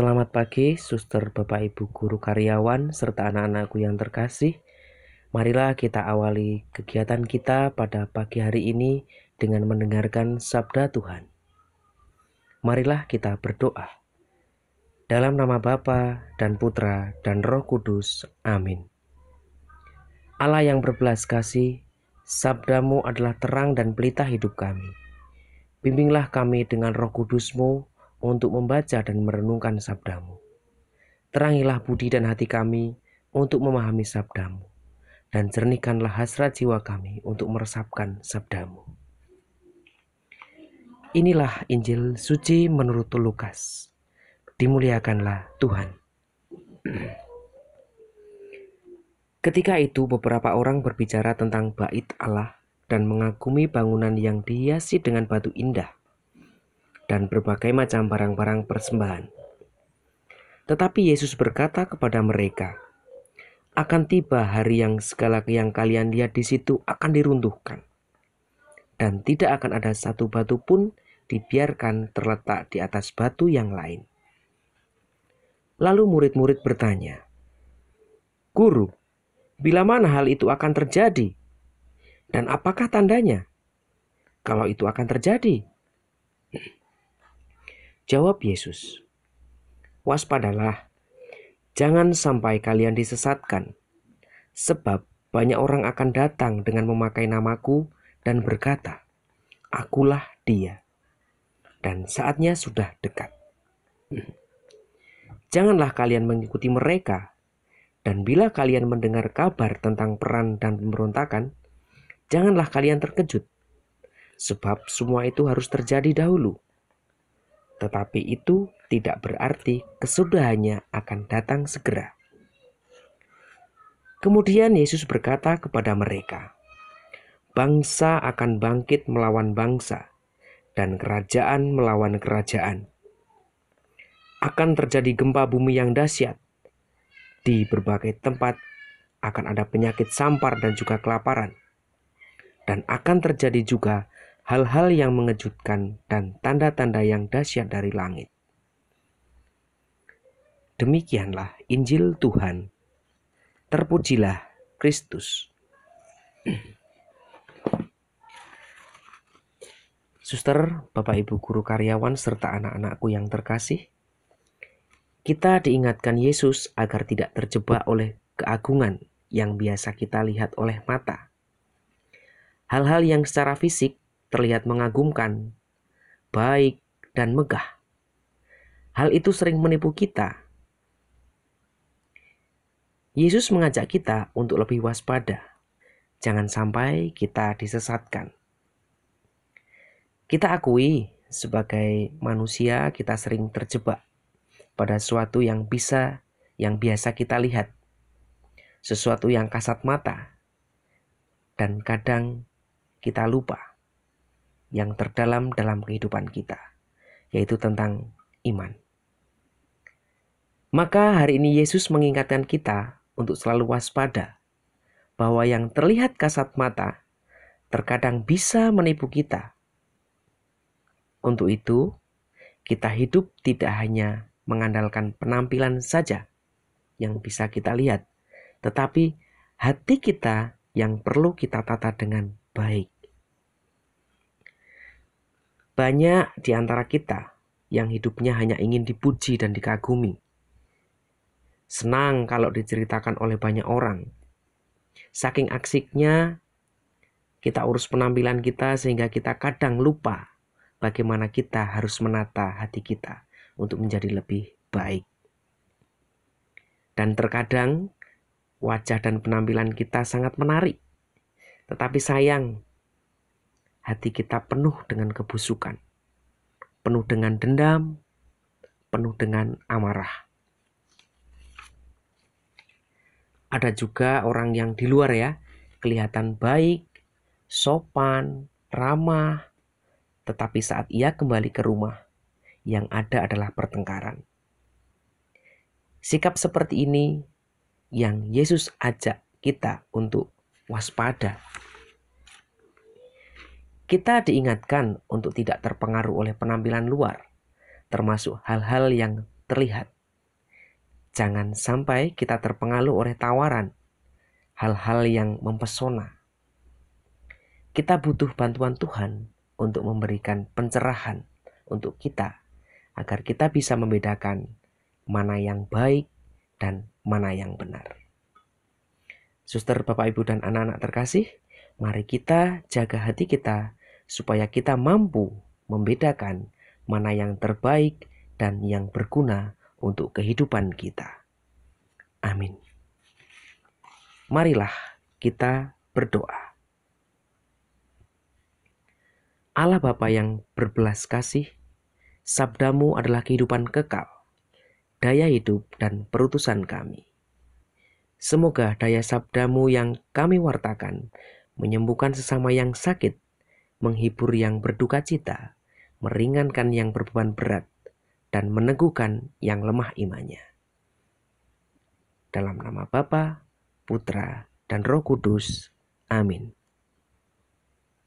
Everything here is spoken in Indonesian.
Selamat pagi, suster, bapak, ibu, guru, karyawan, serta anak-anakku yang terkasih. Marilah kita awali kegiatan kita pada pagi hari ini dengan mendengarkan sabda Tuhan. Marilah kita berdoa. Dalam nama Bapa dan Putra dan Roh Kudus. Amin. Allah yang berbelas kasih, sabdamu adalah terang dan pelita hidup kami. Bimbinglah kami dengan roh kudusmu untuk membaca dan merenungkan sabdamu. Terangilah budi dan hati kami untuk memahami sabdamu, dan jernihkanlah hasrat jiwa kami untuk meresapkan sabdamu. Inilah Injil suci menurut Lukas. Dimuliakanlah Tuhan. Ketika itu beberapa orang berbicara tentang bait Allah dan mengagumi bangunan yang dihiasi dengan batu indah dan berbagai macam barang-barang persembahan. Tetapi Yesus berkata kepada mereka, akan tiba hari yang segala yang kalian lihat di situ akan diruntuhkan. Dan tidak akan ada satu batu pun dibiarkan terletak di atas batu yang lain. Lalu murid-murid bertanya, Guru, bila mana hal itu akan terjadi? Dan apakah tandanya? Kalau itu akan terjadi, Jawab Yesus, "Waspadalah, jangan sampai kalian disesatkan, sebab banyak orang akan datang dengan memakai namaku dan berkata, 'Akulah Dia,' dan saatnya sudah dekat. Janganlah kalian mengikuti mereka, dan bila kalian mendengar kabar tentang perang dan pemberontakan, janganlah kalian terkejut, sebab semua itu harus terjadi dahulu." Tetapi itu tidak berarti kesudahannya akan datang segera. Kemudian Yesus berkata kepada mereka, "Bangsa akan bangkit melawan bangsa, dan kerajaan melawan kerajaan. Akan terjadi gempa bumi yang dahsyat. Di berbagai tempat akan ada penyakit sampar dan juga kelaparan, dan akan terjadi juga hal-hal yang mengejutkan dan tanda-tanda yang dahsyat dari langit. Demikianlah Injil Tuhan. Terpujilah Kristus. Suster, Bapak Ibu guru karyawan serta anak-anakku yang terkasih, kita diingatkan Yesus agar tidak terjebak oleh keagungan yang biasa kita lihat oleh mata. Hal-hal yang secara fisik terlihat mengagumkan, baik, dan megah. Hal itu sering menipu kita. Yesus mengajak kita untuk lebih waspada. Jangan sampai kita disesatkan. Kita akui sebagai manusia kita sering terjebak pada sesuatu yang bisa yang biasa kita lihat. Sesuatu yang kasat mata. Dan kadang kita lupa yang terdalam dalam kehidupan kita, yaitu tentang iman. Maka hari ini Yesus mengingatkan kita untuk selalu waspada bahwa yang terlihat kasat mata terkadang bisa menipu kita. Untuk itu, kita hidup tidak hanya mengandalkan penampilan saja yang bisa kita lihat, tetapi hati kita yang perlu kita tata dengan baik. Banyak di antara kita yang hidupnya hanya ingin dipuji dan dikagumi. Senang kalau diceritakan oleh banyak orang. Saking aksiknya, kita urus penampilan kita sehingga kita kadang lupa bagaimana kita harus menata hati kita untuk menjadi lebih baik. Dan terkadang wajah dan penampilan kita sangat menarik. Tetapi sayang, hati kita penuh dengan kebusukan, penuh dengan dendam, penuh dengan amarah. Ada juga orang yang di luar ya, kelihatan baik, sopan, ramah, tetapi saat ia kembali ke rumah, yang ada adalah pertengkaran. Sikap seperti ini yang Yesus ajak kita untuk waspada kita diingatkan untuk tidak terpengaruh oleh penampilan luar, termasuk hal-hal yang terlihat. Jangan sampai kita terpengaruh oleh tawaran hal-hal yang mempesona. Kita butuh bantuan Tuhan untuk memberikan pencerahan untuk kita agar kita bisa membedakan mana yang baik dan mana yang benar. Suster, Bapak, Ibu, dan anak-anak terkasih, mari kita jaga hati kita supaya kita mampu membedakan mana yang terbaik dan yang berguna untuk kehidupan kita. Amin. Marilah kita berdoa. Allah Bapa yang berbelas kasih, sabdamu adalah kehidupan kekal, daya hidup dan perutusan kami. Semoga daya sabdamu yang kami wartakan menyembuhkan sesama yang sakit, menghibur yang berduka cita, meringankan yang berbeban berat, dan meneguhkan yang lemah imannya. Dalam nama Bapa, Putra, dan Roh Kudus. Amin.